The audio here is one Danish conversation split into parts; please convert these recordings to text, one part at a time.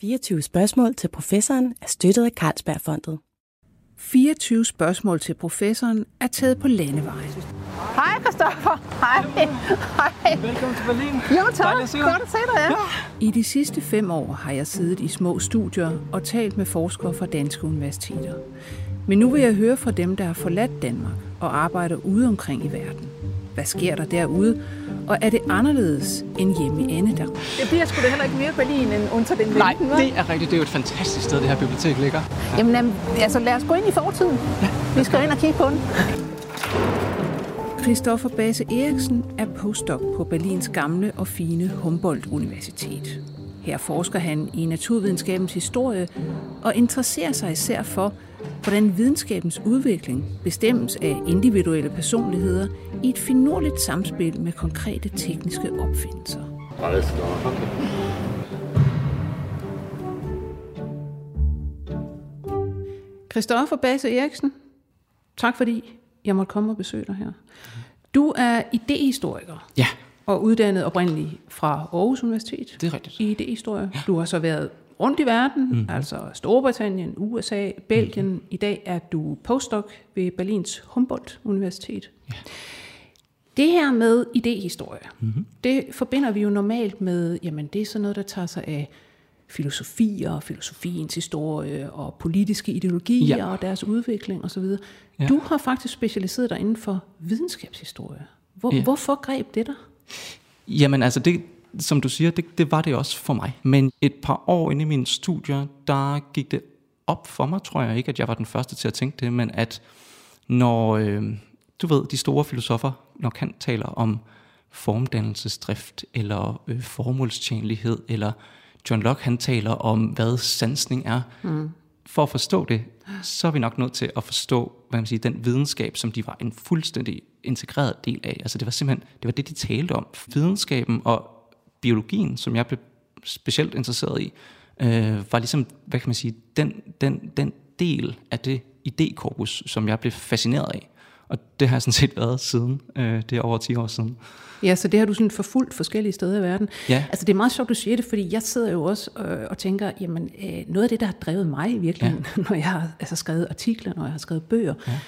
24 spørgsmål til professoren er støttet af Carlsbergfondet. 24 spørgsmål til professoren er taget på landevejen. Hej, Christoffer. Hej. Hej. Velkommen til Berlin. Jo, tak. Godt at se dig, ja. I de sidste fem år har jeg siddet i små studier og talt med forskere fra danske universiteter. Men nu vil jeg høre fra dem, der har forladt Danmark og arbejder ude omkring i verden. Hvad sker der derude? Og er det anderledes end hjemme i Annedam? Det bliver sgu da heller ikke mere Berlin end unter den Nej, vinden, det er rigtigt. Det er jo et fantastisk sted, det her bibliotek ligger. Jamen, jamen, altså lad os gå ind i fortiden. Vi skal ind og kigge på den. Christoffer Base Eriksen er postdoc på Berlins gamle og fine Humboldt-universitet. Her forsker han i naturvidenskabens historie og interesserer sig især for, hvordan videnskabens udvikling bestemmes af individuelle personligheder i et finurligt samspil med konkrete tekniske opfindelser. Alles klar. Okay. Christoffer Base Eriksen, tak fordi jeg måtte komme og besøge dig her. Du er idehistoriker Ja, og uddannet oprindeligt fra Aarhus Universitet det er rigtigt. i idehistorie. Du har så været rundt i verden, mm. altså Storbritannien, USA, Belgien. Mm. I dag er du postdoc ved Berlins Humboldt Universitet. Ja. Det her med idehistorie, mm-hmm. det forbinder vi jo normalt med, jamen det er sådan noget, der tager sig af filosofier, filosofiens historie og politiske ideologier Ja. og deres udvikling osv. Ja. Ja. Du har faktisk specialiseret dig inden for videnskabshistorie. Hvor, Ja. Hvorfor greb det dig? Jamen altså, det, som du siger, det, det var det også for mig. Men et par år inde i mine studier, der gik det op for mig, tror jeg ikke, at jeg var den første til at tænke det, men at når, øh, du ved, de store filosofer, når Kant taler om formdannelsesdrift, eller øh, formålstjenlighed, eller John Locke, han taler om, hvad sansning er. Mm. For at forstå det, så er vi nok nødt til at forstå, hvad man siger, den videnskab, som de var en fuldstændig integreret del af. Altså det var simpelthen, det var det, de talte om. Videnskaben og biologien, som jeg blev specielt interesseret i, øh, var ligesom, hvad kan man sige, den, den, den del af det idékorpus, som jeg blev fascineret af. Og det har jeg sådan set været siden, øh, det er over 10 år siden. Ja, så det har du sådan forfulgt forskellige steder i verden. Ja. Altså det er meget sjovt, du siger det, fordi jeg sidder jo også øh, og tænker, jamen øh, noget af det, der har drevet mig i virkeligheden, ja. når jeg har altså, skrevet artikler, når jeg har skrevet bøger, ja.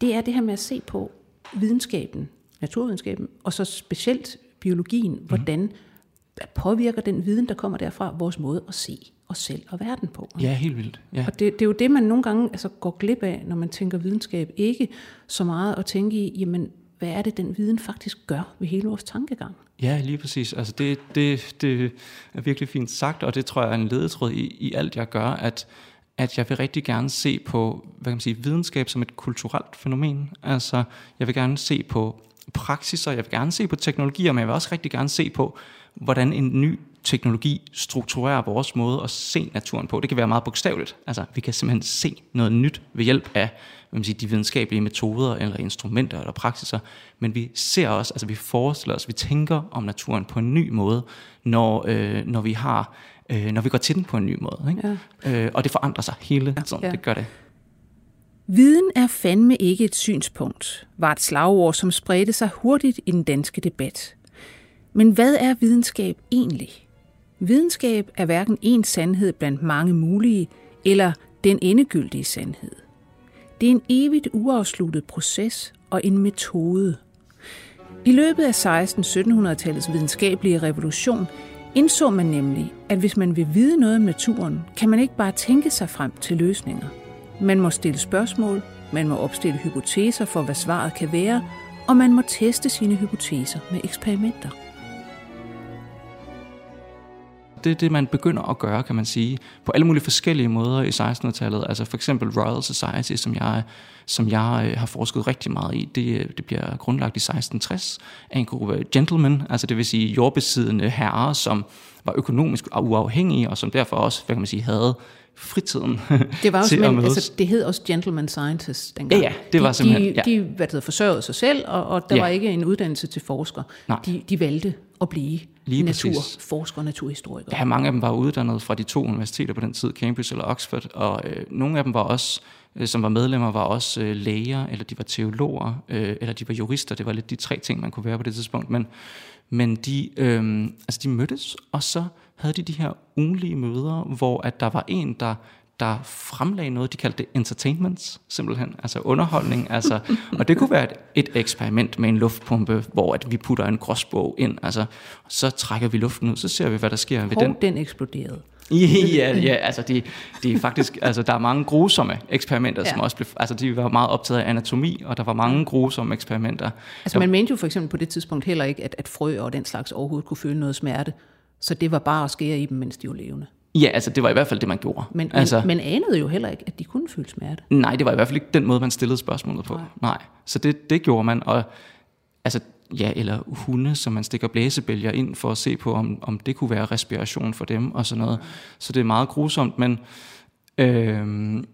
det er det her med at se på videnskaben, naturvidenskaben, og så specielt biologien, mm. hvordan påvirker den viden, der kommer derfra, vores måde at se os selv og verden på. Ja, helt vildt. Ja. Og det, det er jo det, man nogle gange altså, går glip af, når man tænker videnskab. Ikke så meget at tænke i, jamen, hvad er det, den viden faktisk gør ved hele vores tankegang? Ja, lige præcis. Altså det, det, det er virkelig fint sagt, og det tror jeg er en ledetråd i, i alt, jeg gør, at, at jeg vil rigtig gerne se på hvad kan man sige, videnskab som et kulturelt fænomen. Altså, jeg vil gerne se på praksiser, jeg vil gerne se på teknologier, men jeg vil også rigtig gerne se på, hvordan en ny teknologi strukturerer vores måde at se naturen på. Det kan være meget bogstaveligt. Altså, vi kan simpelthen se noget nyt ved hjælp af hvad man siger, de videnskabelige metoder, eller instrumenter, eller praksiser. Men vi ser også, altså vi forestiller os, vi tænker om naturen på en ny måde, når, øh, når vi har øh, når vi går til den på en ny måde. Ikke? Ja. Øh, og det forandrer sig hele tiden. Ja. Det gør det. Viden er fandme ikke et synspunkt, var et slagord, som spredte sig hurtigt i den danske debat. Men hvad er videnskab egentlig? Videnskab er hverken en sandhed blandt mange mulige, eller den endegyldige sandhed. Det er en evigt uafsluttet proces og en metode. I løbet af 16-1700-tallets videnskabelige revolution indså man nemlig, at hvis man vil vide noget om naturen, kan man ikke bare tænke sig frem til løsninger. Man må stille spørgsmål, man må opstille hypoteser for, hvad svaret kan være, og man må teste sine hypoteser med eksperimenter. Det er det, man begynder at gøre, kan man sige, på alle mulige forskellige måder i 1600-tallet. Altså for eksempel Royal Society, som jeg, som jeg øh, har forsket rigtig meget i, det, øh, det bliver grundlagt i 1660 af en gruppe gentlemen, altså det vil sige jordbesiddende herrer, som var økonomisk uafhængige, og som derfor også, hvad kan man sige, havde fritiden Det var også, til men, altså, det hed også gentleman scientists dengang. Ja, ja, det var de, simpelthen- De, ja. de hvad det forsørgede sig selv, og, og der Ja. var ikke en uddannelse til forsker. Nej. De, de valgte at blive Lige naturforskere og naturhistorikere. Ja, mange af dem var uddannet fra de to universiteter på den tid, Cambridge eller Oxford, og øh, nogle af dem var også, øh, som var medlemmer, var også øh, læger, eller de var teologer, øh, eller de var jurister. Det var lidt de tre ting, man kunne være på det tidspunkt. Men, men de, øh, altså de mødtes, og så havde de de her ugenlige møder, hvor at der var en, der der fremlagde noget, de kaldte det entertainments, simpelthen, altså underholdning. Altså, og det kunne være et, et eksperiment med en luftpumpe, hvor at vi putter en gråsbog ind, altså, så trækker vi luften ud, så ser vi, hvad der sker ved Hov, den. den eksploderede. ja, ja, altså de, de er faktisk, altså der er mange grusomme eksperimenter, ja. som også blev, altså de var meget optaget af anatomi, og der var mange grusomme eksperimenter. Altså man mente jo for eksempel på det tidspunkt heller ikke, at, at frø og den slags overhovedet kunne føle noget smerte. Så det var bare at skære i dem, mens de var levende. Ja, altså det var i hvert fald det, man gjorde. Men, altså, men, men anede jo heller ikke, at de kunne føle smerte. Nej, det var i hvert fald ikke den måde, man stillede spørgsmålet på. Nej. Nej. Så det, det gjorde man, og altså, ja, eller hunde, som man stikker blæsebælger ind for at se på, om, om det kunne være respiration for dem og sådan noget. Så det er meget grusomt, men, øhm,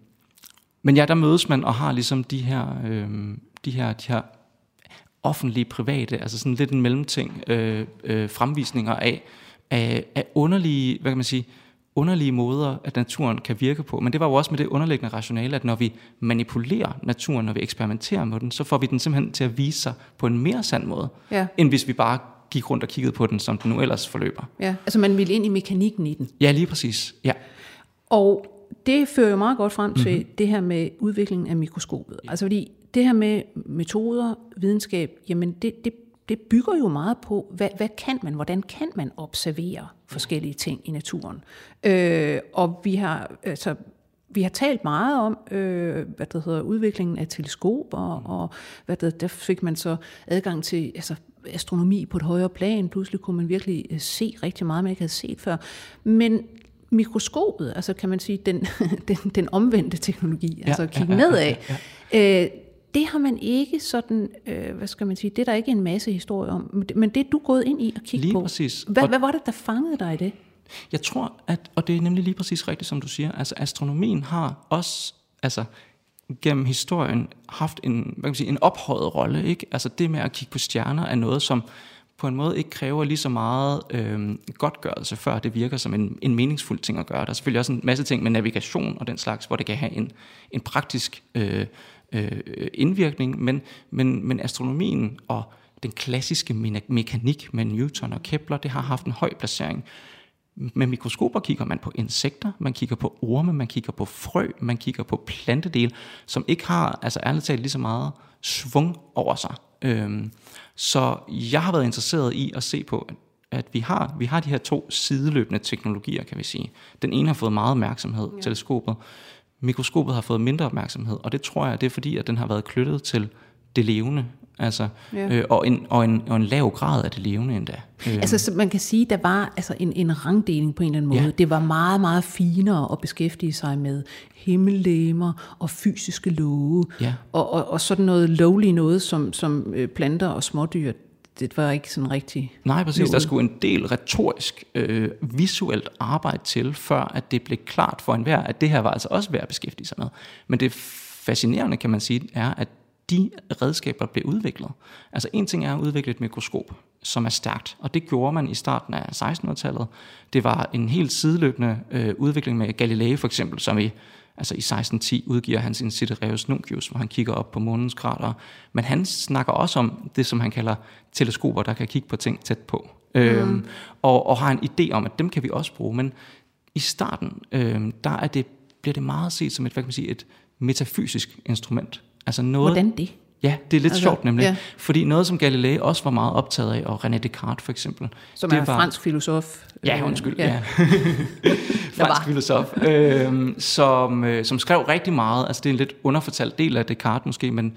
men ja, der mødes man og har ligesom de her, øhm, de her, de her offentlige, private, altså sådan lidt en mellemting, øh, øh, fremvisninger af, af, af underlige, hvad kan man sige, underlige måder, at naturen kan virke på. Men det var jo også med det underliggende rationale, at når vi manipulerer naturen, når vi eksperimenterer med den, så får vi den simpelthen til at vise sig på en mere sand måde, Ja. end hvis vi bare gik rundt og kiggede på den, som den nu ellers forløber. Ja. Altså man ville ind i mekanikken i den. Ja, lige præcis. Ja. Og det fører jo meget godt frem til Mhm. mm-hmm. det her med udviklingen af mikroskopet. Altså fordi det her med metoder, videnskab, jamen det, det, det bygger jo meget på, hvad, hvad kan man, hvordan kan man observere forskellige ting i naturen. Øh, og vi har, altså, vi har talt meget om, øh, hvad det hedder, udviklingen af teleskoper, Mm. og hvad det, der fik man så adgang til altså, astronomi på et højere plan. Pludselig kunne man virkelig øh, se rigtig meget, man ikke havde set før. Men mikroskopet, altså kan man sige, den, den, den omvendte teknologi, ja, altså at kigge ja, ja, ja, nedad, ja, ja. Øh, det har man ikke sådan, øh, hvad skal man sige, det er der ikke en masse historie om, men det- er du gået ind i og kigge Lige på. præcis. Hvad, Og- hvad var det, der fangede dig i det? Jeg tror, at, og det er nemlig lige præcis rigtigt, som du siger, altså astronomien har også, altså gennem historien haft en, hvad kan man sige, en ophøjet rolle, ikke? Altså det med at kigge på stjerner er noget, som på en måde ikke kræver lige så meget øh, godtgørelse, før det virker som en, en meningsfuld ting at gøre. Der er selvfølgelig også en masse ting med navigation og den slags, hvor det kan have en, en praktisk øh, øh, indvirkning, men, men, men astronomien og den klassiske me- mekanik med Newton og Kepler, det har haft en høj placering. Med mikroskoper kigger man på insekter, man kigger på orme, man kigger på frø, man kigger på plantedele, som ikke har, altså ærligt talt, lige så meget svung over sig. Øhm, så jeg har været interesseret i at se på, at vi har, vi har de her to sideløbende teknologier, kan vi sige. Den ene har fået meget opmærksomhed, ja. teleskopet. Mikroskopet har fået mindre opmærksomhed, og det tror jeg, det er fordi, at den har været knyttet til det levende, altså, Ja. øh, og, en, og, en, og en lav grad af det levende endda. Øh, Altså, så man kan sige, der var altså en, en rangdeling på en eller anden måde. Ja. Det var meget, meget finere at beskæftige sig med himmellegemer og fysiske love. Ja. Og, og, og sådan noget lowly noget, som, som øh, planter og smådyr, det var ikke sådan rigtig... Nej, præcis. Der skulle en del retorisk, øh, visuelt arbejde til, før at det blev klart for enhver, at det her var altså også værd at beskæftige sig med. Men det fascinerende, kan man sige, er, at de redskaber blev udviklet. Altså en ting er at udvikle et mikroskop, som er stærkt, og det gjorde man i starten af 1600-tallet. Det var en helt sideløbende øh, udvikling med Galilei for eksempel, som i Altså i 1610 udgiver han sin Sidereus Nuncius, hvor han kigger op på månens krater. Men han snakker også om det, som han kalder teleskoper, der kan kigge på ting tæt på. Mm. Øhm, og, og har en idé om, at dem kan vi også bruge. Men i starten, øhm, der er det, bliver det meget set som et, hvad kan man sige, et metafysisk instrument. Altså noget, Hvordan det? Ja, det er lidt Altså, sjovt nemlig. ja. Ja. Fordi noget, som Galilei også var meget optaget af, og René Descartes for eksempel. Som det er en fransk filosof. Ja, øh, undskyld. Ja. var. Fransk filosof, øh, som, øh, som skrev rigtig meget, altså det er en lidt underfortalt del af Descartes måske, men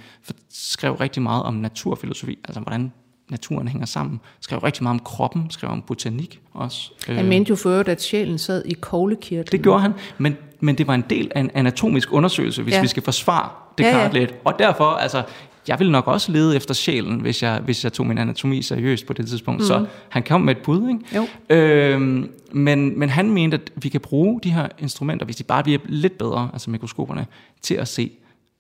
skrev rigtig meget om naturfilosofi, altså hvordan naturen hænger sammen. Skrev rigtig meget om kroppen, skrev om botanik også. Han mente jo øvrigt, at sjælen sad i koglekirtlen. Det gjorde han, men, men det var en del af en anatomisk undersøgelse, hvis Ja. ja. vi skal forsvare Ja, ja. Descartes ja, ja. lidt. Og derfor, altså, jeg ville nok også lede efter sjælen, hvis jeg, hvis jeg tog min anatomi seriøst på det tidspunkt. Mm. Så han kom med et bud, ikke? Jo. Øhm, men, men han mente, at vi kan bruge de her instrumenter, hvis de bare bliver lidt bedre, altså mikroskoperne, til at se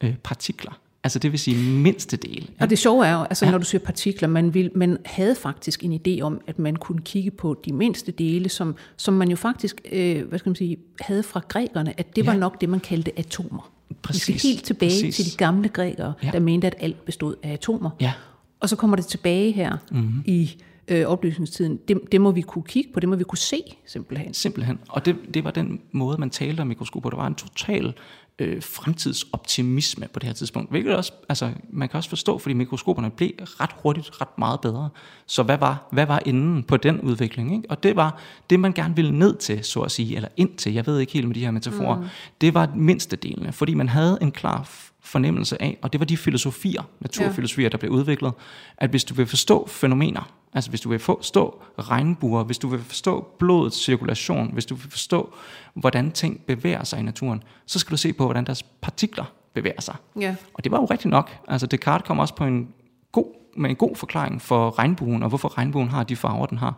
øh, partikler. Altså det vil sige mindste del. Og det sjove er jo, altså ja. når du siger partikler, man, vil, man havde faktisk en idé om, at man kunne kigge på de mindste dele, som, som man jo faktisk, øh, hvad skal man sige, havde fra grækerne, at det ja. var Ja. nok det, man kaldte atomer. Præcis, Vi skal helt tilbage præcis. til de gamle grækere, ja. Der mente, at alt bestod af atomer. Ja. Og så kommer det tilbage her mm-hmm. i øh, oplysningstiden, det, det må vi kunne kigge på, det må vi kunne se simpelthen. Simpelthen. Og det, det var den måde, man talte om mikroskoper. Der var en total øh, fremtidsoptimisme på det her tidspunkt. Hvilket også, altså, man kan også forstå, fordi mikroskoperne blev ret hurtigt ret meget bedre. Så hvad var, hvad var inden på den udvikling? Ikke? Og det var det, man gerne ville ned til, så at sige, eller ind til, jeg ved ikke helt med de her metaforer, mm. det var mindste delene, fordi man havde en klar fornemmelse af, og det var de filosofier, naturfilosofier, ja. der blev udviklet, at hvis du vil forstå fænomener, altså hvis du vil forstå regnbuer, hvis du vil forstå blodets cirkulation, hvis du vil forstå, hvordan ting bevæger sig i naturen, så skal du se på, hvordan deres partikler bevæger sig. Ja. Og det var jo rigtigt nok. Altså Descartes kom også på en god, med en god forklaring for regnbuen, og hvorfor regnbuen har de farver, den har.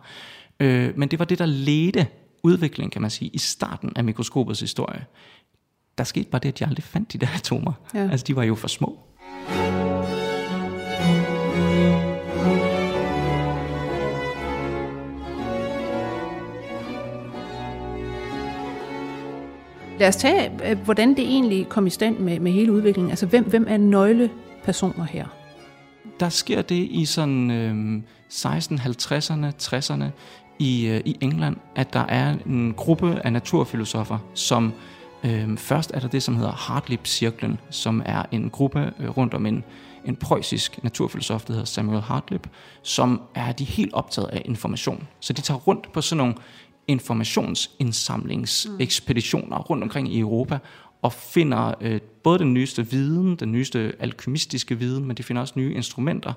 Øh, men det var det, der ledte udviklingen, kan man sige, i starten af mikroskopets historie der skete bare det, at de aldrig fandt de der atomer. Ja. Altså, de var jo for små. Lad os tage, øh, hvordan det egentlig kom i stand med, med hele udviklingen. Altså, hvem, hvem er nøglepersoner her? Der sker det i sådan øh, 1650'erne, 60'erne i, øh, i England, at der er en gruppe af naturfilosofer, som øh, først er der det, som hedder Hartlib-cirklen, som er en gruppe øh, rundt om en, en preussisk naturfilosof, der hedder Samuel Hartlib, som er de helt optaget af information. Så de tager rundt på sådan nogle informationsindsamlingsekspeditioner rundt omkring i Europa, og finder øh, både den nyeste viden, den nyeste alkymistiske viden, men de finder også nye instrumenter,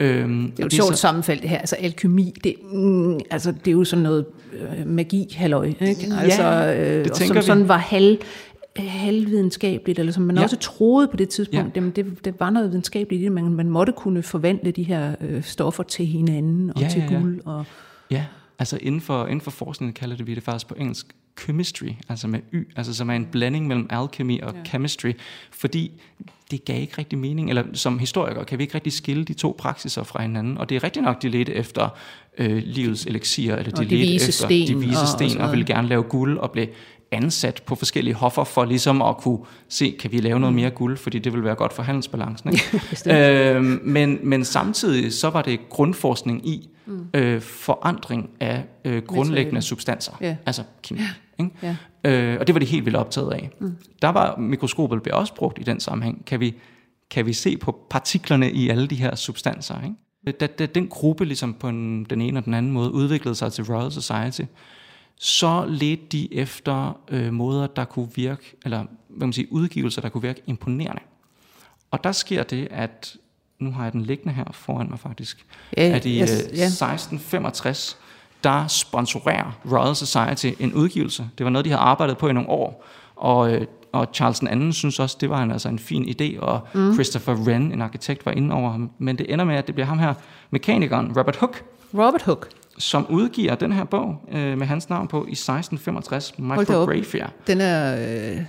Øhm, det er jo et sjovt så... sammenfald det her. Altså alkymi, det, mm, altså, det er jo sådan noget øh, magi, halløj. Ikke? Altså, øh, det som vi. sådan var halv, halvvidenskabeligt, eller som man ja. også troede på det tidspunkt, ja. jamen det, det var noget videnskabeligt i det, man, man måtte kunne forvandle de her øh, stoffer til hinanden og ja, til ja, ja. guld. Og, ja, altså inden for, inden for forskningen kalder det vi det faktisk på engelsk chemistry, altså med y, altså som er en blanding mellem alchemy og ja. chemistry, fordi det gav ikke rigtig mening, eller som historikere kan vi ikke rigtig skille de to praksiser fra hinanden, og det er rigtigt nok, de ledte efter øh, livets elixir, eller de, ledte efter sten de vise sten, og, og ville gerne lave guld, og blev ansat på forskellige hoffer for ligesom at kunne se, kan vi lave noget mm. mere guld, fordi det vil være godt for handelsbalancen. Ikke? øh, men, men samtidig så var det grundforskning i mm. øh, forandring af øh, grundlæggende substanser, yeah. altså kemi. Ikke? Ja. Øh, og det var de helt vildt optaget af. Mm. Der var mikroskopet blev også brugt i den sammenhæng. Kan vi, kan vi se på partiklerne i alle de her substanser? Ikke? Da, da den gruppe ligesom på en, den ene og den anden måde udviklede sig til Royal Society, så ledte de efter øh, måder, der kunne virke, eller hvad man siger, udgivelser, der kunne virke imponerende. Og der sker det, at nu har jeg den liggende her foran mig faktisk, yeah, at i yes, øh, yeah. 1665, der sponsorerer Royal Society en udgivelse. Det var noget, de har arbejdet på i nogle år, og, øh, og Charles II synes også, det var en, altså en fin idé, og mm. Christopher Wren, en arkitekt, var inde over ham. Men det ender med, at det bliver ham her, mekanikeren Robert Hooke. Robert Hooke. Som udgiver den her bog øh, med hans navn på i 1665, Micrographia. Den er, øh,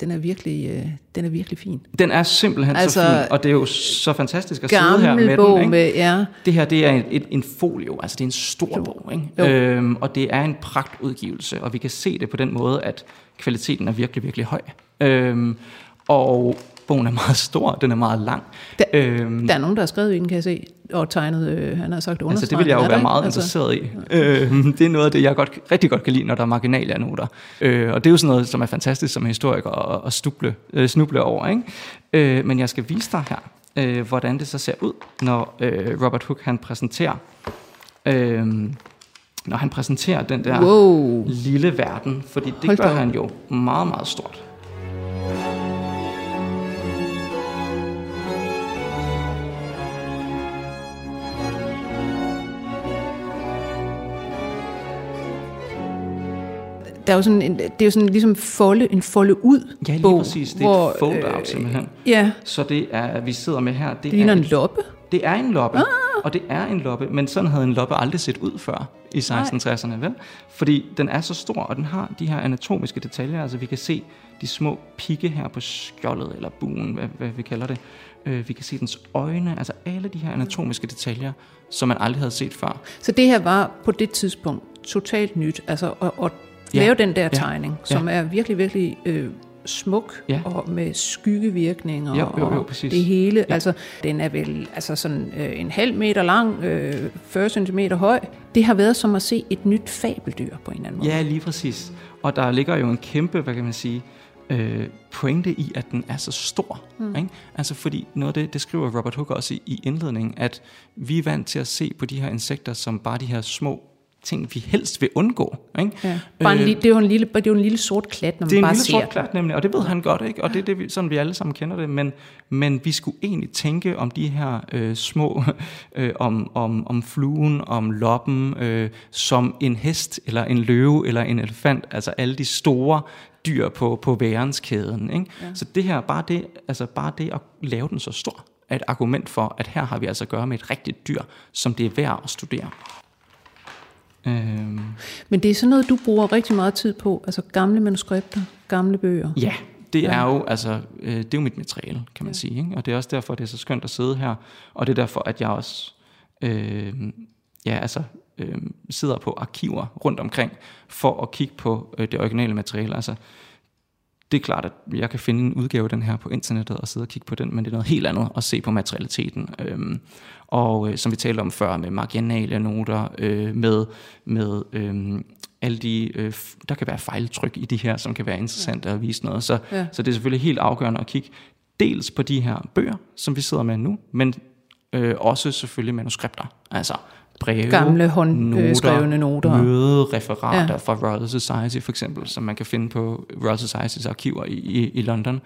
den er virkelig, øh, den er virkelig fin. Den er simpelthen altså, så fin, og det er jo så fantastisk at sidde her med bog den. Ikke? Med, ja. Det her det er en, et, en folio, altså det er en stor jo. bog, ikke? Øhm, og det er en pragtudgivelse, og vi kan se det på den måde, at kvaliteten er virkelig, virkelig høj. Øhm, og bogen er meget stor, den er meget lang. Der, øhm, der er nogen, der har skrevet i den, kan jeg se, og tegnet, øh, han har sagt Altså det vil jeg jo være meget altså, interesseret i. Øh, det er noget af det, jeg godt, rigtig godt kan lide, når der er marginale noter. Øh, og det er jo sådan noget, som er fantastisk som historiker at, at stuble, øh, snuble over. Ikke? Øh, men jeg skal vise dig her, øh, hvordan det så ser ud, når øh, Robert Hooke han præsenterer øh, når han præsenterer den der wow. lille verden, fordi det Hold gør han jo meget, meget stort. Der er jo sådan en, det er jo sådan ligesom folde, en folde ud Ja, lige bog, præcis. Det er hvor, et fold-out øh, simpelthen. Ja. Så det er, vi sidder med her. Det, det ligner er en loppe. Det er en loppe, ah. og det er en loppe, men sådan havde en loppe aldrig set ud før i 1660'erne, vel? Fordi den er så stor, og den har de her anatomiske detaljer, altså vi kan se de små pigge her på skjoldet, eller buen, hvad, hvad vi kalder det. Øh, vi kan se dens øjne, altså alle de her anatomiske detaljer, som man aldrig havde set før. Så det her var på det tidspunkt totalt nyt, altså, og, og ja. lave den der tegning, ja. som er virkelig, virkelig øh, smuk Ja. og med skyggevirkninger Jo, jo, jo, og det hele. Ja. Altså, den er vel altså sådan øh, en halv meter lang, øh, 40 cm høj. Det har været som at se et nyt fabeldyr på en eller anden måde. Ja, lige præcis. Og der ligger jo en kæmpe, hvad kan man sige, øh, pointe i, at den er så stor. Mm. Ikke? Altså fordi noget af det, det skriver Robert Hooke også i, i indledningen, at vi er vant til at se på de her insekter som bare de her små ting, vi helst vil undgå. Ikke? Ja. Bare en, Øh, det er jo en lille, det er jo en lille sort klat, når man det er en bare lille ser sort klat nemlig, og det ved han godt, ikke? Og det er det, vi, sådan vi alle sammen kender det. Men, men vi skulle egentlig tænke om de her øh, små, øh, om, om, om fluen, om loppen, øh, som en hest, eller en løve, eller en elefant. Altså alle de store dyr på, på værenskæden. Ikke? Ja. Så det her, bare det, altså bare det at lave den så stor, er et argument for, at her har vi altså at gøre med et rigtigt dyr, som det er værd at studere. Øhm, Men det er sådan noget, du bruger rigtig meget tid på. Altså gamle manuskripter, gamle bøger. Ja, det er jo altså øh, det er jo mit materiale, kan man ja. sige, ikke? og det er også derfor det er så skønt at sidde her, og det er derfor at jeg også øh, ja altså øh, sidder på arkiver rundt omkring for at kigge på øh, det originale materiale. Altså det er klart, at jeg kan finde en udgave af den her på internettet og sidde og kigge på den, men det er noget helt andet at se på materialiteten. Øhm, og øh, som vi talte om før, med marginale noter, øh, med, med øh, alle de, øh, der kan være fejltryk i de her, som kan være interessante ja. at vise noget. Så, ja. så det er selvfølgelig helt afgørende at kigge dels på de her bøger, som vi sidder med nu, men øh, også selvfølgelig manuskripter. Altså breve, Gamle håndskrevne noter. mødereferater Ja. fra Royal Society for eksempel, som man kan finde på Royal Societys arkiver i, i, i London.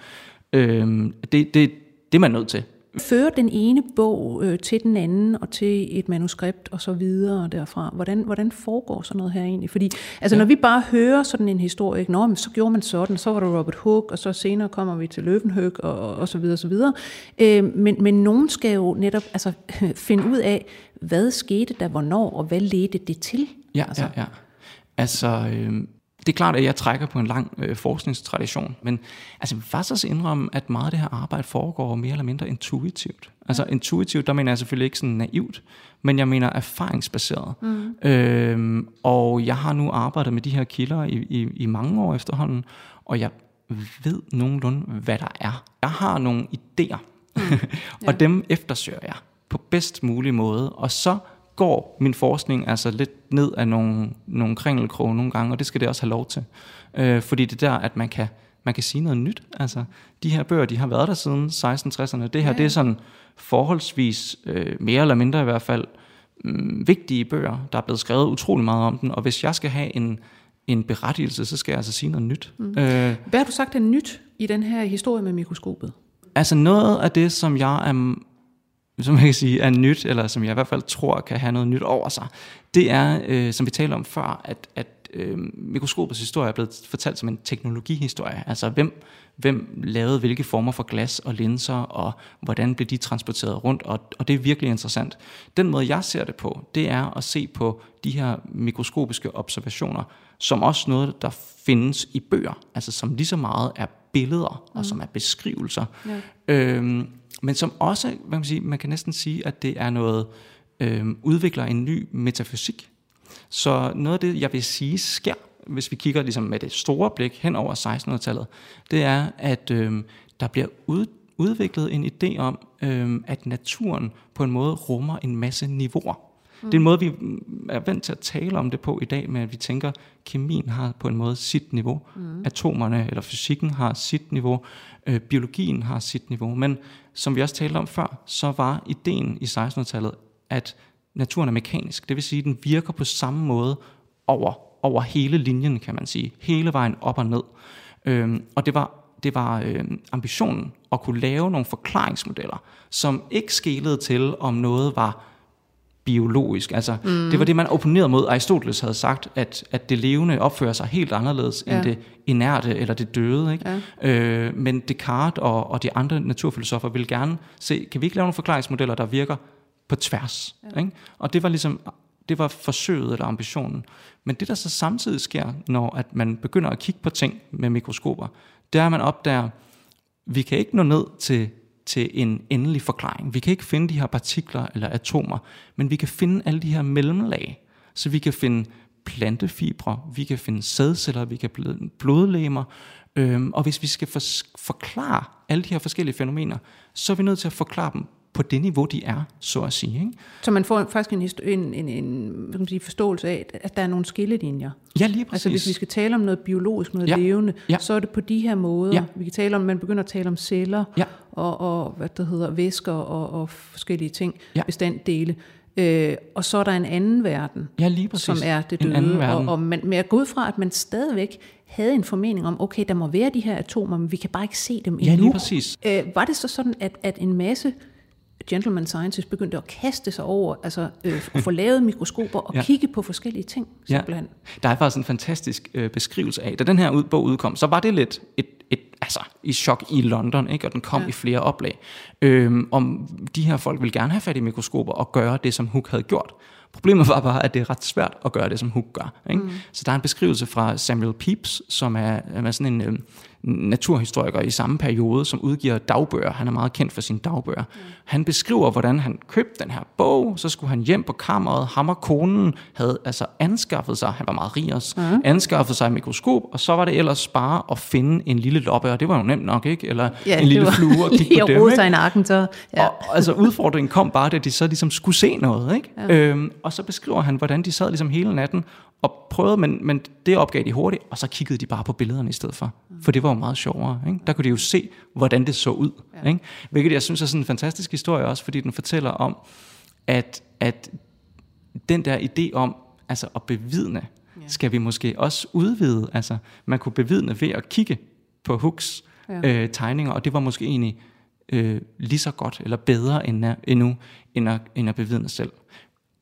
Øhm, det, det, det er man nødt til. Fører den ene bog øh, til den anden og til et manuskript og så videre derfra? Hvordan, hvordan foregår sådan noget her egentlig? Fordi altså, ja. når vi bare hører sådan en historie? Nå, men så gjorde man sådan, så var der Robert Hooke, og så senere kommer vi til Løvenhøg og, og så videre og så videre. Øh, men, men nogen skal jo netop altså, finde ud af, hvad skete der hvornår, og hvad ledte det til? Ja, altså. ja, ja. Altså, øh, det er klart, at jeg trækker på en lang øh, forskningstradition, men altså, faktisk indrømme, at meget af det her arbejde foregår mere eller mindre intuitivt. Altså intuitivt, der mener jeg selvfølgelig ikke sådan naivt, men jeg mener erfaringsbaseret. Mm. Øh, og jeg har nu arbejdet med de her kilder i, i, i mange år efterhånden, og jeg ved nogenlunde, hvad der er. Jeg har nogle idéer, mm. og dem eftersøger jeg på bedst mulig måde, og så går min forskning altså lidt ned af nogle, nogle kringelkroge nogle gange, og det skal det også have lov til. Øh, fordi det er der, at man kan, man kan sige noget nyt. Altså, de her bøger, de har været der siden 1660'erne. Det her, ja. det er sådan forholdsvis, øh, mere eller mindre i hvert fald, øh, vigtige bøger. Der er blevet skrevet utrolig meget om den, og hvis jeg skal have en, en berettigelse, så skal jeg altså sige noget nyt. Mm. Øh, Hvad har du sagt er nyt i den her historie med mikroskopet? Altså noget af det, som jeg er, som man kan sige, er nyt, eller som jeg i hvert fald tror kan have noget nyt over sig, det er, øh, som vi talte om før, at, at øh, mikroskopets historie er blevet fortalt som en teknologihistorie. Altså hvem, hvem lavede hvilke former for glas og linser, og hvordan blev de transporteret rundt, og, og det er virkelig interessant. Den måde, jeg ser det på, det er at se på de her mikroskopiske observationer, som også noget, der findes i bøger, altså som lige så meget er billeder, og som er beskrivelser. Ja. Øhm, men som også, hvad man, sige, man kan næsten sige, at det er noget, øhm, udvikler en ny metafysik. Så noget af det, jeg vil sige, sker, hvis vi kigger ligesom med det store blik hen over 1600-tallet, det er, at øhm, der bliver ud, udviklet en idé om, øhm, at naturen på en måde rummer en masse niveauer. Mm. Det er en måde, vi er vant til at tale om det på i dag, med at vi tænker, at kemien har på en måde sit niveau, mm. atomerne eller fysikken har sit niveau, øh, biologien har sit niveau. Men som vi også talte om før, så var ideen i 1600-tallet, at naturen er mekanisk. Det vil sige, at den virker på samme måde over, over hele linjen, kan man sige. Hele vejen op og ned. Øhm, og det var det var øh, ambitionen at kunne lave nogle forklaringsmodeller, som ikke skelede til, om noget var biologisk. Altså, mm. Det var det, man opponerede mod. Aristoteles havde sagt, at, at det levende opfører sig helt anderledes ja. end det inerte eller det døde. Ikke? Ja. Øh, men Descartes og, og de andre naturfilosofer ville gerne se, kan vi ikke lave nogle forklaringsmodeller, der virker på tværs? Ja. Ikke? Og det var ligesom det var forsøget eller ambitionen. Men det, der så samtidig sker, når at man begynder at kigge på ting med mikroskoper, det er, at man opdager, vi kan ikke nå ned til til en endelig forklaring. Vi kan ikke finde de her partikler eller atomer, men vi kan finde alle de her mellemlag. Så vi kan finde plantefibre, vi kan finde sædceller, vi kan finde blodlegemer, øhm, og hvis vi skal for, forklare alle de her forskellige fænomener, så er vi nødt til at forklare dem på det niveau, de er, så at sige. Ikke? Så man får faktisk en, en, en, en hvad man sige, forståelse af, at der er nogle skillelinjer. Ja, lige præcis. Altså hvis vi skal tale om noget biologisk, noget Ja. levende, Ja. så er det på de her måder. Ja. Vi kan tale om, man begynder at tale om celler Ja. og, og hvad det hedder, væsker og, og forskellige ting, Ja. bestanddele. Øh, og så er der en anden verden, Ja, lige præcis. som er det døde. Og, og man, men jeg går ud fra, at man stadigvæk havde en formening om, okay, der må være de her atomer, men vi kan bare ikke se dem Ja, endnu. lige præcis. Øh, var det så sådan, at, at en masse gentleman scientists begyndte at kaste sig over, altså øh, at få lavet mikroskoper og Ja. ja. kigge på forskellige ting, Ja. simpelthen? Der er faktisk en fantastisk øh, beskrivelse af, da den her ud- bog udkom, så var det lidt et, et altså, i chok i London, ikke? og den kom ja. I flere oplag. Øhm, om de her folk ville gerne have fat i mikroskoper og gøre det, som Hooke havde gjort. Problemet var bare, at det er ret svært at gøre det, som Hooke gør. Ikke? Mm. Så der er en beskrivelse fra Samuel Pepys, som er, er sådan en øh, naturhistoriker i samme periode, som udgiver dagbøger. Han er meget kendt for sine dagbøger. Mm. Han beskriver, hvordan han købte den her bog, så skulle han hjem på kammeret. Ham og konen havde altså anskaffet sig, han var meget rig også, mm. anskaffet sig et mikroskop, og så var det ellers bare at finde en lille loppe, og det var jo nemt nok, ikke? Eller en lille flue og kigge på at dem. ikke? i nakken, så... Ja. Og, altså udfordringen kom bare, da de så ligesom skulle se noget. Ikke? Ja. Øhm, og så beskriver han, hvordan de sad ligesom hele natten og prøvede, men, men det opgav de hurtigt, og så kiggede de bare på billederne i stedet for. For det var jo meget sjovere. Ikke? Der kunne de jo se, hvordan det så ud. Ja. Ikke? Hvilket jeg synes er sådan en fantastisk historie også, fordi den fortæller om, at, at den der idé om altså at bevidne, ja. skal vi måske også udvide. Altså, man kunne bevidne ved at kigge på Hooks ja. øh, tegninger, og det var måske egentlig øh, lige så godt eller bedre end, endnu, end at, end at bevidne selv.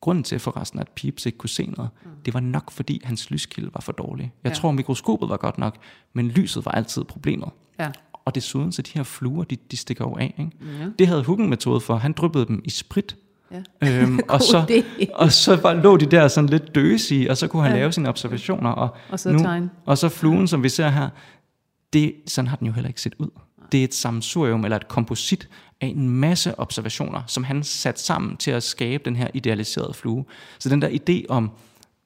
Grunden til forresten, at Pepys ikke kunne se noget, mm. det var nok fordi hans lyskilde var for dårlig. Jeg ja. tror, mikroskopet var godt nok, men lyset var altid problemet. Ja. Og desuden, så de her fluer, de, de stikker jo af. Ikke? Ja. Det havde Hooken metode for. Han dryppede dem i sprit. Ja. Øhm, og, så, idé. og så var, lå de der sådan lidt døsige, og så kunne han ja. lave sine observationer. Og, Og så tegne. og så fluen, som vi ser her, det, sådan har den jo heller ikke set ud. Det er et sammensurium eller et komposit af en masse observationer, som han sat sammen til at skabe den her idealiserede flue. Så den der idé om,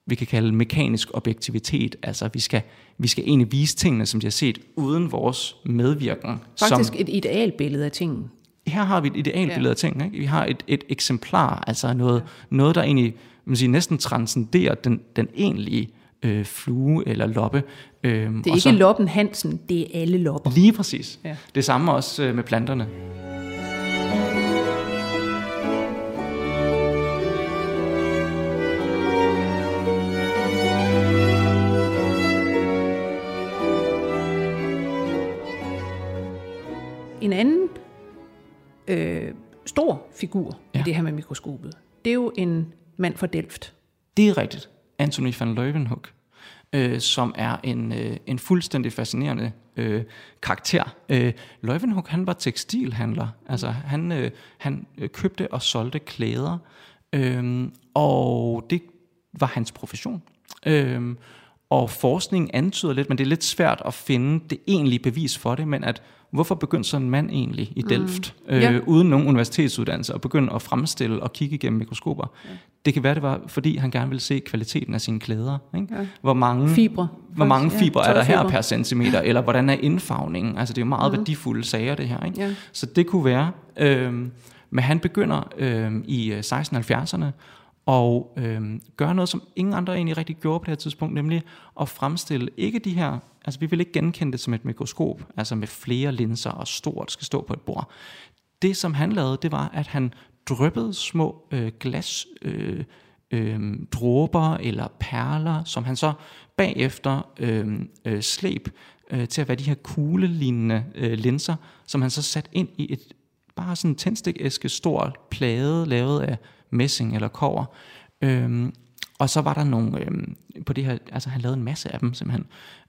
vi kan kalde mekanisk objektivitet, altså vi skal, vi skal egentlig vise tingene, som de har set, uden vores medvirken. Faktisk som, et idealbillede af tingene. her har vi et idealbillede ja. af ting. Ikke? Vi har et, et eksemplar, altså noget, ja. noget der egentlig man siger, næsten transcenderer den, den egentlige øh, flue eller loppe. Øhm, Det er ikke så- loppen Hansen, det er alle lopper. Lige præcis. Ja. Det samme også øh, med planterne. En anden øh, stor figur. Ja. i det her med mikroskopet, det er jo en mand fra Delft. Det er rigtigt. Anthony van Leeuwenhoek, øh, som er en, øh, en fuldstændig fascinerende øh, karakter. Øh, Leeuwenhoek, han var tekstilhandler. Altså, han, øh, han øh, købte og solgte klæder, øh, og det var hans profession. Øh, og forskningen antyder lidt, men det er lidt svært at finde det egentlige bevis for det, men at hvorfor begyndte sådan en mand egentlig i Delft, mm. øh, Ja. uden nogen universitetsuddannelse, og begynde at fremstille og kigge igennem mikroskoper? Ja. Det kan være, det var, fordi han gerne ville se kvaliteten af sine klæder. Ikke? Ja. Hvor mange, Fibre, hvor mange faktisk. Ja, fibre er der her per centimeter, eller hvordan er indfarvningen? Altså det er jo meget mm. værdifulde sager, det her. Ikke? Ja. Så det kunne være. Øh, men han begynder øh, i øh, 1670'erne og øh, gøre noget, som ingen andre egentlig rigtig gjorde på det her tidspunkt, nemlig at fremstille ikke de her, altså vi vil ikke genkende det som et mikroskop, altså med flere linser og stort skal stå på et bord. Det, som han lavede, det var, at han dryppede små øh, glas øh, øh, dråber eller perler, som han så bagefter øh, øh, slæb øh, til at være de her kuglelignende øh, linser, som han så satte ind i et bare sådan tændstikæske stor plade lavet af messing eller kover. Øhm, og så var der nogle, øhm, på det her, altså han lavede en masse af dem simpelthen,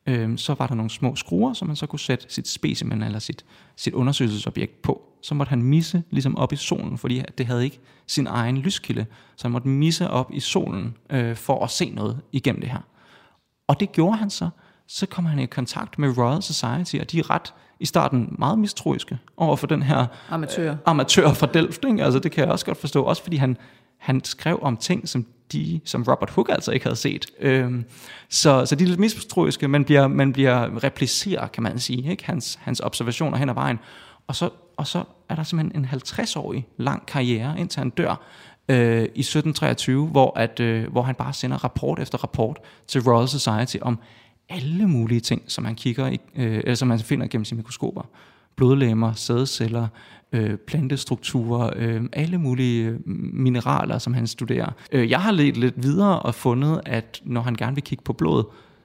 øhm, så var der nogle små skruer, som man så kunne sætte sit specimen eller sit, sit undersøgelsesobjekt på. Så måtte han misse ligesom op i solen, fordi det havde ikke sin egen lyskilde, så han måtte misse op i solen øh, for at se noget igennem det her. Og det gjorde han så. Så kom han i kontakt med Royal Society, og de er ret i starten meget mistroiske over for den her Amatør. amatør fra Delft. Ikke? Altså, det kan jeg også godt forstå, også fordi han, han skrev om ting, som de, som Robert Hooke altså ikke havde set. Øhm, så, så de er lidt mistroiske, men bliver, man bliver repliceret, kan man sige, ikke? Hans, hans observationer hen ad vejen. Og så, og så er der simpelthen en 50-årig lang karriere, indtil han dør, øh, i 1723, hvor, at, øh, hvor han bare sender rapport efter rapport til Royal Society om alle mulige ting, som han kigger i, øh, eller som han finder gennem sine mikroskoper. Blodlemmer, sædceller, øh, plantestrukturer, øh, alle mulige øh, mineraler, som han studerer. Øh, jeg har let lidt videre og fundet, at når han gerne vil kigge på blod,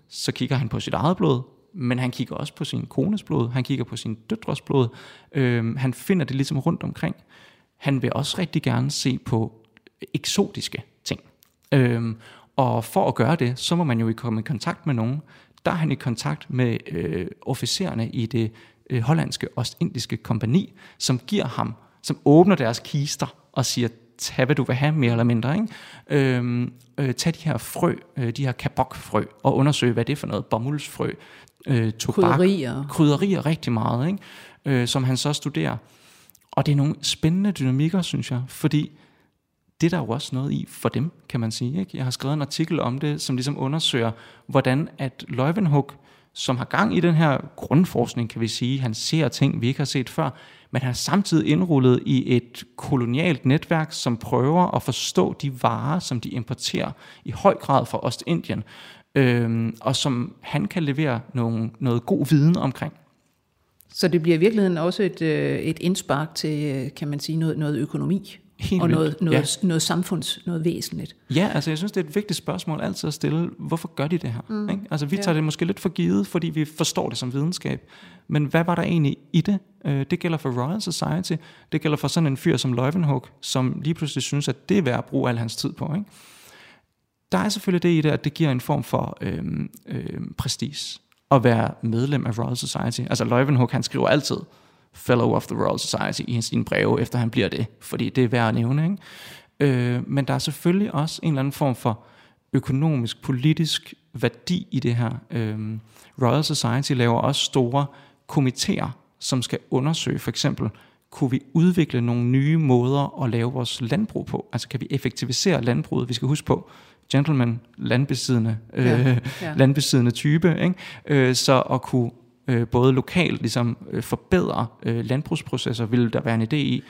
så kigger han på sit eget blod, men han kigger også på sin kones blod, han kigger på sin døtres blod. Øh, han finder det ligesom rundt omkring. Han vil også rigtig gerne se på eksotiske ting. Øh, og for at gøre det, så må man jo komme i kontakt med nogen. Der er han i kontakt med øh, officererne i det øh, hollandske Ostindiske kompani, som giver ham, som åbner deres kister og siger, tag hvad du vil have, mere eller mindre. Ikke? Øhm, øh, tag de her frø, øh, de her kabokfrø, og undersøg, hvad det er for noget. Bomuldsfrø, øh, tobak, Krydderier. krydderier rigtig meget, ikke? Øh, som han så studerer. Og det er nogle spændende dynamikker, synes jeg, fordi det er der jo også noget i for dem, kan man sige. Ikke? Jeg har skrevet en artikel om det, som ligesom undersøger, hvordan at Leuwenhoek, som har gang i den her grundforskning, kan vi sige, han ser ting, vi ikke har set før, men han er samtidig indrullet i et kolonialt netværk, som prøver at forstå de varer, som de importerer i høj grad fra Ostindien, øhm, og som han kan levere nogle, noget god viden omkring. Så det bliver i virkeligheden også et, øh, et indspark til, øh, kan man sige, noget, noget økonomi. Helt og vildt, noget, noget, ja. noget samfunds, noget væsentligt. Ja, altså jeg synes, det er et vigtigt spørgsmål altid at stille. Hvorfor gør de det her? Mm. Ikke? Altså vi tager Ja. det måske lidt for givet, fordi vi forstår det som videnskab. Men hvad var der egentlig i det? Øh, Det gælder for Royal Society. Det gælder for sådan en fyr som Leuwenhoek, som lige pludselig synes, at det er værd at bruge al hans tid på. Ikke? Der er selvfølgelig det i det, at det giver en form for øhm, øhm, prestige at være medlem af Royal Society. Altså Leuwenhoek, han skriver altid Fellow of the Royal Society i sine breve, efter han bliver det, fordi det er værd at nævne. Ikke? Øh, men der er selvfølgelig også en eller anden form for økonomisk, politisk værdi i det her. Øh, Royal Society laver også store komitéer, som skal undersøge for eksempel, kunne vi udvikle nogle nye måder at lave vores landbrug på? Altså kan vi effektivisere landbruget? Vi skal huske på, gentleman, landbesiddende, øh, ja. ja. landbesiddende type. Ikke? Øh, så at kunne øh, både lokalt ligesom, øh, forbedre øh, landbrugsprocesser, ville der være en idé i.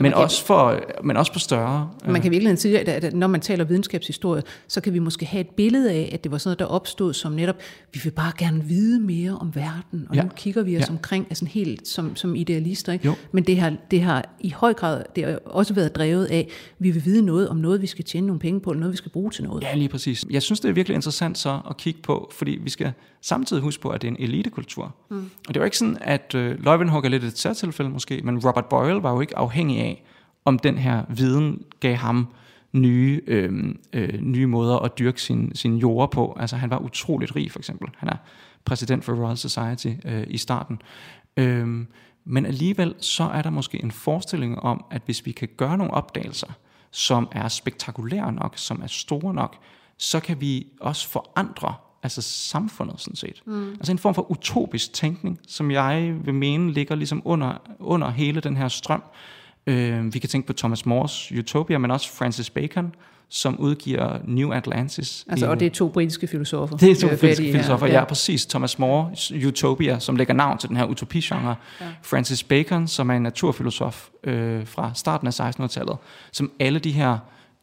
Men kan- også, for, men også på større. øh, Man kan i virkeligheden sige, at, at når man taler videnskabshistorie, så kan vi måske have et billede af, at det var sådan noget, der opstod som netop, vi vil bare gerne vide mere om verden, og ja. Nu kigger vi os ja. Ja. omkring altså helt som, som idealister. Ikke? Jo. Men det har, det har i høj grad det har også været drevet af, vi vil vide noget om noget, vi skal tjene nogle penge på, eller noget, vi skal bruge til noget. Ja, lige præcis. Jeg synes, det er virkelig interessant så at kigge på, fordi vi skal samtidig huske på, at det er en elitekultur. Mm. Og det er jo ikke sådan, at øh, Leuwenhoek er lidt et særtilfælde måske, men Robert Boyle var jo ikke afhængig af, om den her viden gav ham nye, øh, øh, nye måder at dyrke sin, sin jord på. Altså han var utroligt rig for eksempel. Han er præsident for Royal Society øh, i starten. Øh, men alligevel så er der måske en forestilling om, at hvis vi kan gøre nogle opdagelser, som er spektakulære nok, som er store nok, så kan vi også forandre altså samfundet sådan set. Mm. Altså en form for utopisk tænkning, som jeg vil mene ligger ligesom under, under hele den her strøm. Øh, vi kan tænke på Thomas More's Utopia, men også Francis Bacon, som udgiver New Atlantis. Altså, i- og det er to britiske filosofer. det er to i britiske filosofer, ja. ja, præcis. Thomas More, Utopia, som lægger navn til den her utopigenre. Ja. Francis Bacon, som er en naturfilosof øh, fra starten af 1600-tallet, som alle de her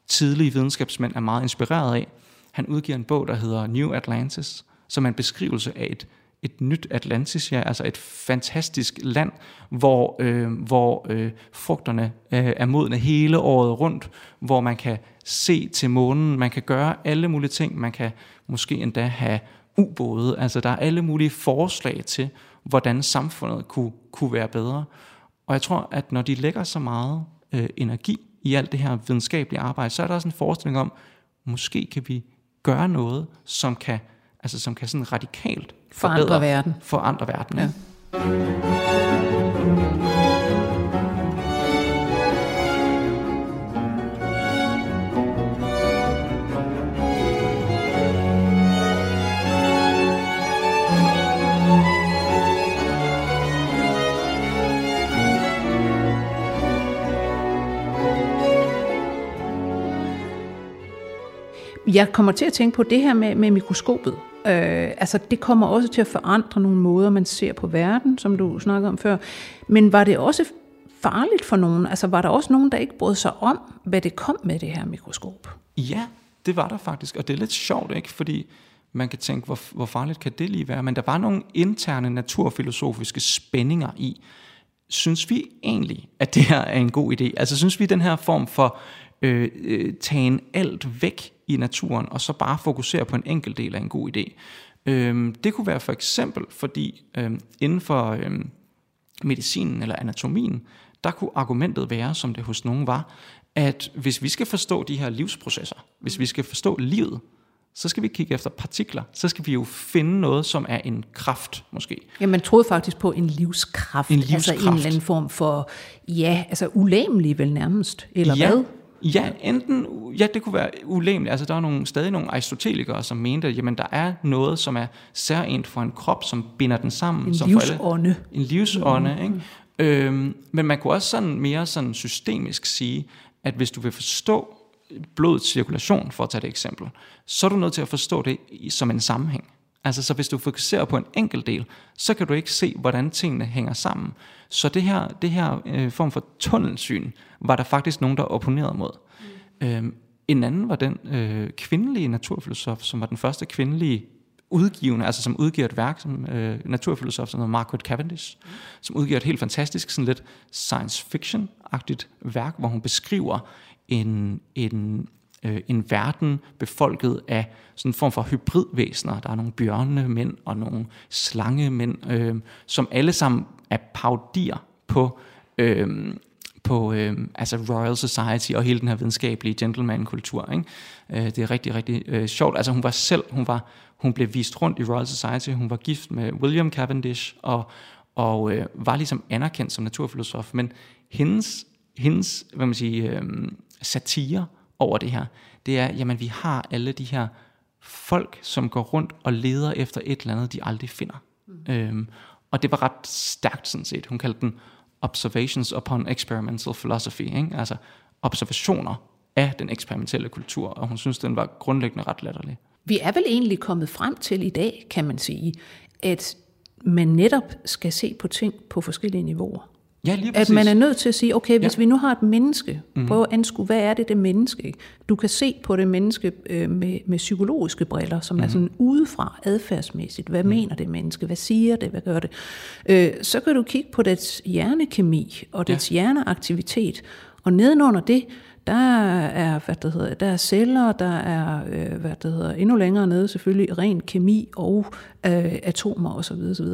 tidlige videnskabsmænd er meget inspireret af. Han udgiver en bog, der hedder New Atlantis, som er en beskrivelse af et, et nyt Atlantis, ja, altså et fantastisk land, hvor, øh, hvor øh, frugterne øh, er modne hele året rundt, hvor man kan se til månen, man kan gøre alle mulige ting, man kan måske endda have ubåde, altså der er alle mulige forslag til, hvordan samfundet kunne, kunne være bedre. Og jeg tror, at når de lægger så meget øh, energi i alt det her videnskabelige arbejde, så er der også en forestilling om, måske kan vi gøre noget, som kan, altså, som kan sådan radikalt Forandre forbedre- verden. Forandre verden. Ja. Jeg kommer til at tænke på det her med, med mikroskopet. Øh, altså det kommer også til at forandre nogle måder, man ser på verden, som du snakkede om før. Men var det også farligt for nogen? Altså var der også nogen, der ikke brød sig om, hvad det kom med det her mikroskop? Ja, det var der faktisk, og det er lidt sjovt, ikke? Fordi man kan tænke, hvor, hvor farligt kan det lige være? Men der var nogle interne naturfilosofiske spændinger i, synes vi egentlig, at det her er en god idé? Altså synes vi, den her form for øh, øh, tagen alt væk i naturen, og så bare fokusere på en enkelt del af en god idé? Øh, det kunne være for eksempel, fordi øh, inden for øh, medicinen eller anatomien, der kunne argumentet være, som det hos nogen var, at hvis vi skal forstå de her livsprocesser, hvis vi skal forstå livet, så skal vi kigge efter partikler. Så skal vi jo finde noget, som er en kraft, måske. Ja, man troede faktisk på en livskraft. En livskraft. Altså en eller anden form for, ja, altså ulæmelig vel nærmest, eller ja, hvad? Ja, enten, ja, det kunne være ulæmeligt. Altså, der er nogle, stadig nogle aristotelikere, som mente, at jamen, der er noget, som er særligt for en krop, som binder den sammen. En som livsånde. For alle, en livsånde, mm. ikke? Øhm, men man kunne også sådan mere sådan systemisk sige, at hvis du vil forstå blodets cirkulation, for at tage det eksempel, så er du nødt til at forstå det som en sammenhæng. Altså, så hvis du fokuserer på en enkelt del, så kan du ikke se, hvordan tingene hænger sammen. Så det her, det her øh, form for tunnelsyn, var der faktisk nogen, der opponerede mod. Mm. Øhm, en anden var den øh, kvindelige naturfilosof, som var den første kvindelige udgivende, altså som udgiver et værk som øh, naturfilosof, som hedder Margaret Cavendish, mm. som udgiver et helt fantastisk, sådan lidt science fiction-agtigt værk, hvor hun beskriver en, en, øh, en verden befolket af sådan en form for hybridvæsener. Der er nogle bjørnemænd og nogle slangemænd, øh, som alle sammen er paudier på, øh, på øh, altså Royal Society og hele den her videnskabelige gentleman-kultur. Ikke? Øh, det er rigtig, rigtig øh, sjovt. Altså hun var selv, hun, var, hun blev vist rundt i Royal Society, hun var gift med William Cavendish, og, og øh, var ligesom anerkendt som naturfilosof, men hendes, hendes hvad man siger, øh, satire over det her, det er, jamen vi har alle de her folk, som går rundt og leder efter et eller andet, de aldrig finder. Mm. Øhm, og det var ret stærkt sådan set. Hun kaldte den Observations upon Experimental Philosophy, ikke? altså observationer af den eksperimentelle kultur, og hun synes, den var grundlæggende ret latterlig. Vi er vel egentlig kommet frem til i dag, kan man sige, at man netop skal se på ting på forskellige niveauer. Ja, lige At præcis. man er nødt til at sige, okay, hvis Ja. vi nu har et menneske, Mhm. mm-hmm. prøv at anskue, hvad er det det menneske? Du kan se på det menneske øh, med, med psykologiske briller, som mm-hmm. er sådan udefra adfærdsmæssigt. Hvad mm. mener det menneske? Hvad siger det? Hvad gør det? Øh, så kan du kigge på dets hjernekemi og dets ja. hjerneaktivitet, og nedenunder det, der er, hvad det hedder, der er celler, der er, øh, hvad det hedder, endnu længere nede selvfølgelig, ren kemi og øh, atomer osv. osv.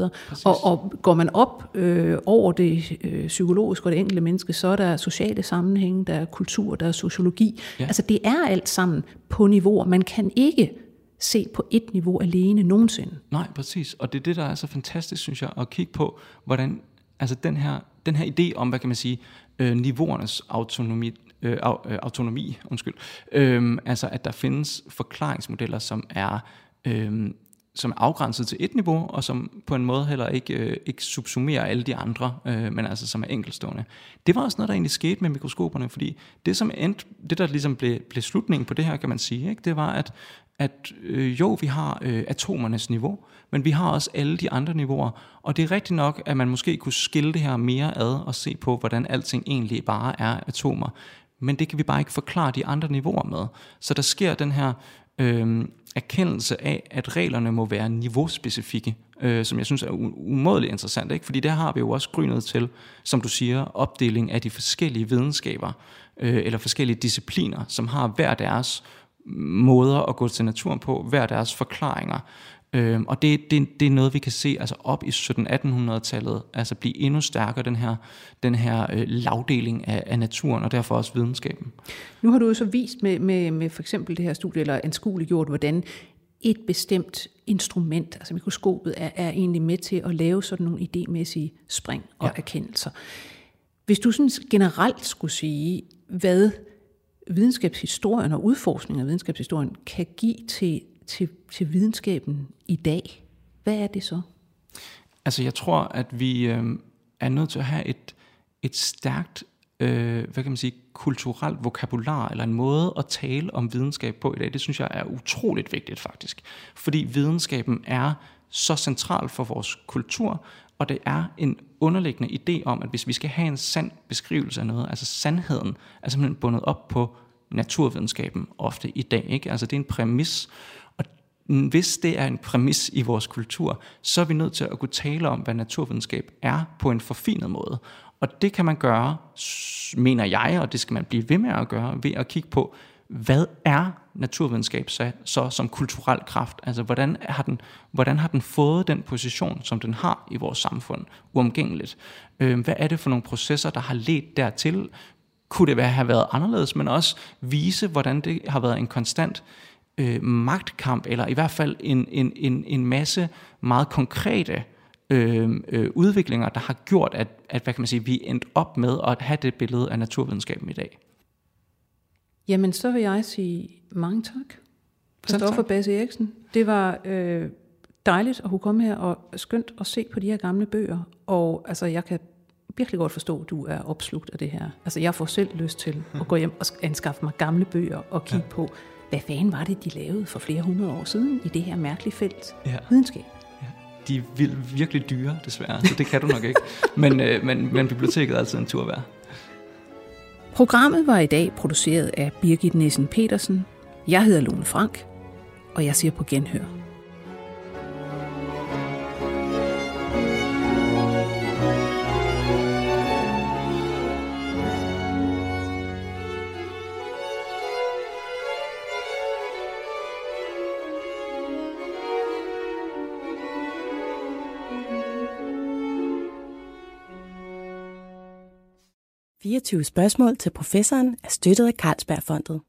Og, og går man op øh, over det øh, psykologiske og det enkelte menneske, så er der sociale sammenhænge, der er kultur, der er sociologi. Ja. Altså det er alt sammen på niveauer. Man kan ikke se på et niveau alene nogensinde. Nej, præcis. Og det er det, der er så fantastisk, synes jeg, at kigge på, hvordan altså den her, den her idé om, hvad kan man sige, øh, niveauernes autonomi, Øh, øh, autonomi undskyld, Øhm, altså at der findes forklaringsmodeller, som er, øhm, som er afgrænset til et niveau, og som på en måde heller ikke, øh, ikke subsumerer alle de andre, øh, men altså som er enkelstående. Det var også noget, der egentlig skete med mikroskoperne, fordi det, som endte, det der ligesom blev, blev slutningen på det her, kan man sige, ikke, det var, at at øh, jo, vi har øh, atomernes niveau, men vi har også alle de andre niveauer. Og det er rigtigt nok, at man måske kunne skille det her mere ad og se på, hvordan alting egentlig bare er atomer. Men det kan vi bare ikke forklare de andre niveauer med. Så der sker den her øh, erkendelse af, at reglerne må være niveauspecifikke, øh, som jeg synes er umådeligt interessant. Ikke? Fordi der har vi jo også grynet til, som du siger, opdeling af de forskellige videnskaber, øh, eller forskellige discipliner, som har hver deres måder at gå til naturen på, hver deres forklaringer. Øhm, og det, det, det er noget, vi kan se altså op i 1700-1800-tallet, altså blive endnu stærkere, den her, den her øh, lavdeling af, af naturen, og derfor også videnskaben. Nu har du jo så vist med, med, med for eksempel det her studie, eller anskueliggjort, hvordan et bestemt instrument, altså mikroskopet, er, er egentlig med til at lave sådan nogle idémæssige spring og Ja. erkendelser. Hvis du sådan generelt skulle sige, hvad videnskabshistorien og udforskning af videnskabshistorien kan give til, til, til videnskaben i dag, hvad er det så? Altså jeg tror, at vi øh, er nødt til at have et, et stærkt øh, hvad kan man sige, kulturelt vokabular, eller en måde at tale om videnskab på i dag, det synes jeg er utroligt vigtigt faktisk. Fordi videnskaben er så central for vores kultur, og det er en underliggende idé om, at hvis vi skal have en sand beskrivelse af noget, altså sandheden, er simpelthen bundet op på naturvidenskaben ofte i dag. Ikke? Altså det er en præmis, hvis det er en præmis i vores kultur, så er vi nødt til at kunne tale om, hvad naturvidenskab er på en forfinet måde. Og det kan man gøre, mener jeg, og det skal man blive ved med at gøre, ved at kigge på, hvad er naturvidenskab så, så som kulturel kraft? Altså, hvordan har, den, hvordan har den fået den position, som den har i vores samfund, uomgængeligt? Øh, hvad er det for nogle processer, der har ledt dertil? Kunne det være, have været anderledes, men også vise, hvordan det har været en konstant øh, magtkamp, eller i hvert fald en, en, en, en masse meget konkrete øh, øh, udviklinger, der har gjort, at, at hvad kan man sige, vi er endt op med at have det billede af naturvidenskaben i dag. Jamen, så vil jeg sige mange tak. Christoffer Basse Eriksen. Det var øh, dejligt at kunne komme her og skønt at se på de her gamle bøger. Og altså, jeg kan virkelig godt forstå, at du er opslugt af det her. Altså, jeg får selv lyst til at gå hjem og anskaffe mig gamle bøger og kigge ja. på, hvad fanden var det, de lavede for flere hundrede år siden i det her mærkelige felt ja. videnskab. Ja. De er virkelig dyre, desværre, så det kan du nok ikke. Men, øh, men, men biblioteket er altid en tur værd. Programmet var i dag produceret af Birgit Nissen Petersen. Jeg hedder Lone Frank, og jeg siger på genhør. »24 spørgsmål til professoren er støttet af Carlsbergfondet.